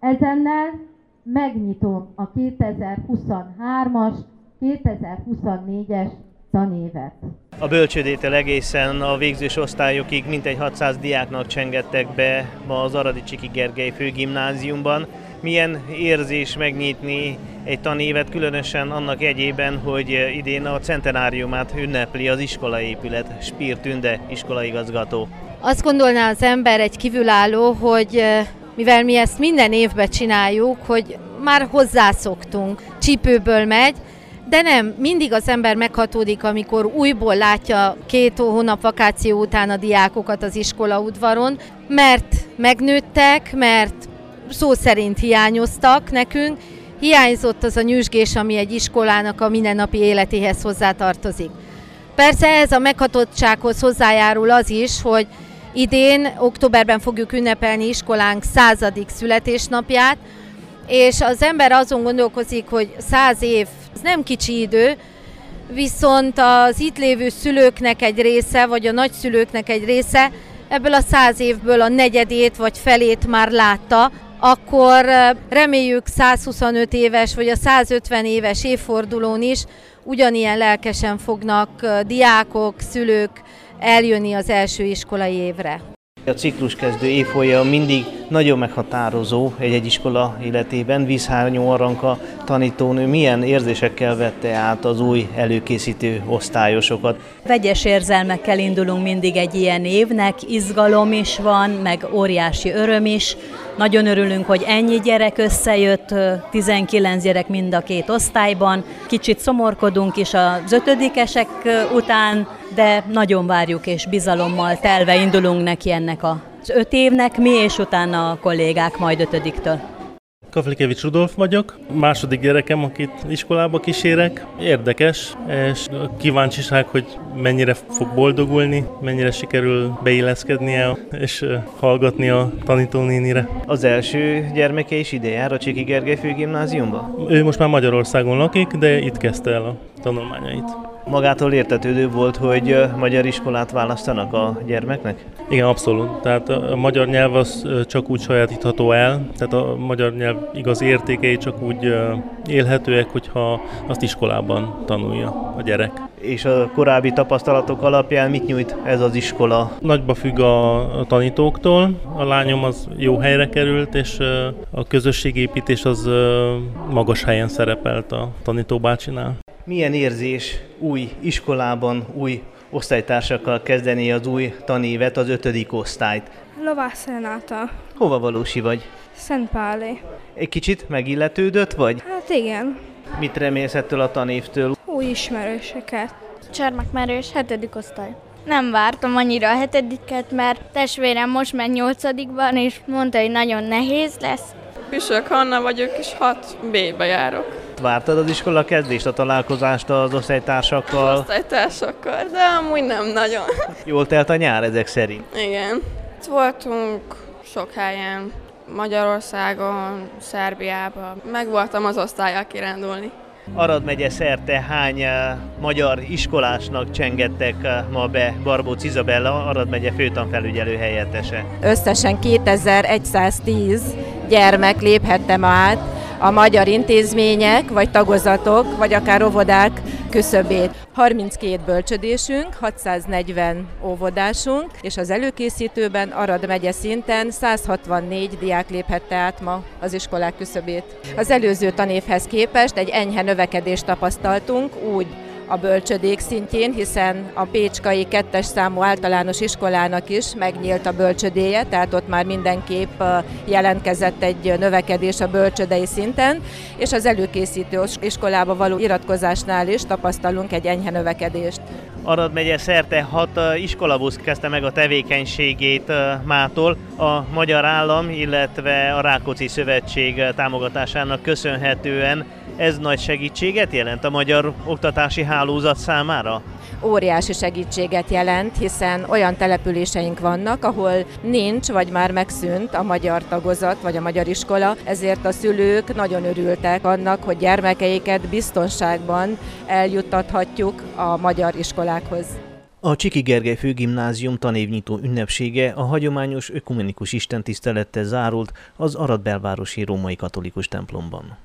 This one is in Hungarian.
Ezennel megnyitom a 2023-as, 2024-es tanévet. A bölcsődétől egészen a végzős osztályokig mintegy 600 diáknak csengettek be ma az Aradi Csiki Gergely főgimnáziumban. Milyen érzés megnyitni egy tanévet, különösen annak egyében, hogy idén a centenáriumát ünnepli az iskolaépület, Spír Tünde iskolaigazgató. Azt gondolná az ember egy kívülálló, hogy mivel mi ezt minden évben csináljuk, hogy már hozzászoktunk, csípőből megy, de nem, mindig az ember meghatódik, amikor újból látja két hónap vakáció után a diákokat az iskola udvaron, mert megnőttek, mert szó szerint hiányoztak nekünk, hiányzott az a nyüzsgés, ami egy iskolának a mindennapi életéhez hozzátartozik. Persze ez a meghatottsághoz hozzájárul az is, hogy idén, októberben fogjuk ünnepelni iskolánk századik születésnapját, és az ember azon gondolkozik, hogy száz év, ez nem kicsi idő, viszont az itt lévő szülőknek egy része, vagy a nagyszülőknek egy része ebből a száz évből a negyedét vagy felét már látta, akkor reméljük 125 éves vagy a 150 éves évfordulón is ugyanilyen lelkesen fognak diákok, szülők eljönni az első iskolai évre. A ciklus kezdő évfolyam mindig nagyon meghatározó egy-egy iskola életében. Vízhárnyó Aranka tanítónő milyen érzésekkel vette át az új előkészítő osztályosokat? Vegyes érzelmekkel indulunk mindig egy ilyen évnek, izgalom is van, meg óriási öröm is. Nagyon örülünk, hogy ennyi gyerek összejött, 19 gyerek mind a két osztályban. Kicsit szomorkodunk is az ötödikesek után, de nagyon várjuk és bizalommal telve indulunk neki ennek az öt évnek, mi és utána a kollégák majd ötödiktől. Kaflikevics Rudolf vagyok, második gyerekem, akit iskolába kísérek. Érdekes, és kíváncsiság, hogy mennyire fog boldogulni, mennyire sikerül beilleszkednie és hallgatni a tanítónénire. Az első gyermeke is ide jár a Csiki Gergely főgimnáziumba? Ő most már Magyarországon lakik, de itt kezdte el a tanulmányait. Magától értetődő volt, hogy magyar iskolát választanak a gyermeknek? Igen, abszolút. Tehát a magyar nyelv az csak úgy sajátítható el, tehát a magyar nyelv igaz értékei csak úgy élhetőek, hogyha azt iskolában tanulja a gyerek. És a korábbi tapasztalatok alapján mit nyújt ez az iskola? Nagyba függ a tanítóktól. A lányom az jó helyre került, és a közösségépítés az magas helyen szerepelt a tanítóbácsinál. Milyen érzés új iskolában, új osztálytársakkal kezdeni az új tanévet, az ötödik osztályt? Lovász Renáta. Hova valósi vagy? Szentpáli. Egy kicsit megilletődött vagy? Hát igen. Mit remélsz ettől a tanévtől? Új ismerőseket. Csermek Merős, hetedik osztály. Nem vártam annyira a hetediket, mert testvérem most megy nyolcadikban, és mondta, hogy nagyon nehéz lesz. Püsök Hanna vagyok, és 6B-be járok. Vártad az iskola kezdést, a találkozást az osztálytársakkal? Az osztálytársakkal, de amúgy nem nagyon. Jól telt a nyár ezek szerint? Igen. Itt voltunk sok helyen, Magyarországon, Szerbiában. Meg voltam az osztályjal kirándulni. Arad megye szerte hány uh, magyar iskolásnak csengettek uh, ma be Barbóc Izabella, Arad megye főtanfelügyelő helyettese? Összesen 2110 gyermek léphettem át a magyar intézmények, vagy tagozatok, vagy akár óvodák küszöbét. 32 bölcsödésünk, 640 óvodásunk, és az előkészítőben Arad megye szinten 164 diák léphette át ma az iskolák küszöbét. Az előző tanévhez képest egy enyhe növekedést tapasztaltunk, úgy a bölcsödék szintjén, hiszen a Pécskai kettes számú általános iskolának is megnyílt a bölcsödéje, tehát ott már mindenképp jelentkezett egy növekedés a bölcsödei szinten, és az előkészítő iskolába való iratkozásnál is tapasztalunk egy enyhe növekedést. Arad megye szerte hat iskolabusz kezdte meg a tevékenységét mától. A Magyar Állam, illetve a Rákóczi Szövetség támogatásának köszönhetően ez nagy segítséget jelent a magyar oktatási hálózat számára? óriási segítséget jelent, hiszen olyan településeink vannak, ahol nincs, vagy már megszűnt a magyar tagozat, vagy a magyar iskola, ezért a szülők nagyon örültek annak, hogy gyermekeiket biztonságban eljuttathatjuk a magyar iskolákhoz. A Csiki Gergely Főgimnázium tanévnyitó ünnepsége a hagyományos ökumenikus istentisztelettel zárult az Arad belvárosi római katolikus templomban.